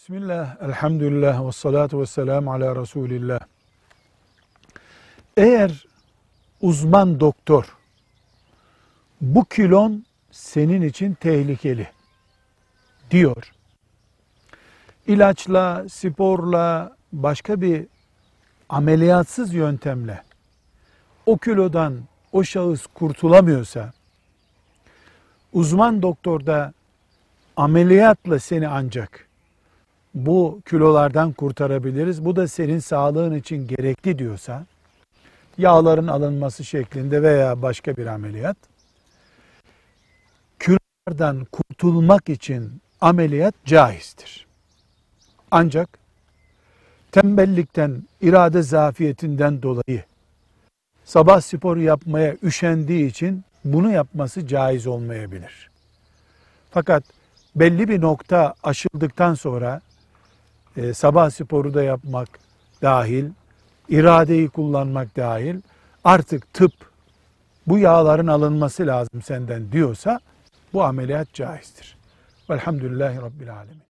Bismillah, elhamdülillah ve salatu ve selamu ala Resulillah. Eğer uzman doktor bu kilon senin için tehlikeli diyor. İlaçla, sporla, başka bir ameliyatsız yöntemle o kilodan o şahıs kurtulamıyorsa uzman doktor da ameliyatla seni ancak bu kilolardan kurtarabiliriz. Bu da senin sağlığın için gerekli diyorsa yağların alınması şeklinde veya başka bir ameliyat kilolardan kurtulmak için ameliyat caizdir. Ancak tembellikten, irade zafiyetinden dolayı sabah spor yapmaya üşendiği için bunu yapması caiz olmayabilir. Fakat belli bir nokta aşıldıktan sonra e, sabah sporu da yapmak dahil, iradeyi kullanmak dahil artık tıp bu yağların alınması lazım senden diyorsa bu ameliyat caizdir. Velhamdülillahi Rabbil Alemin.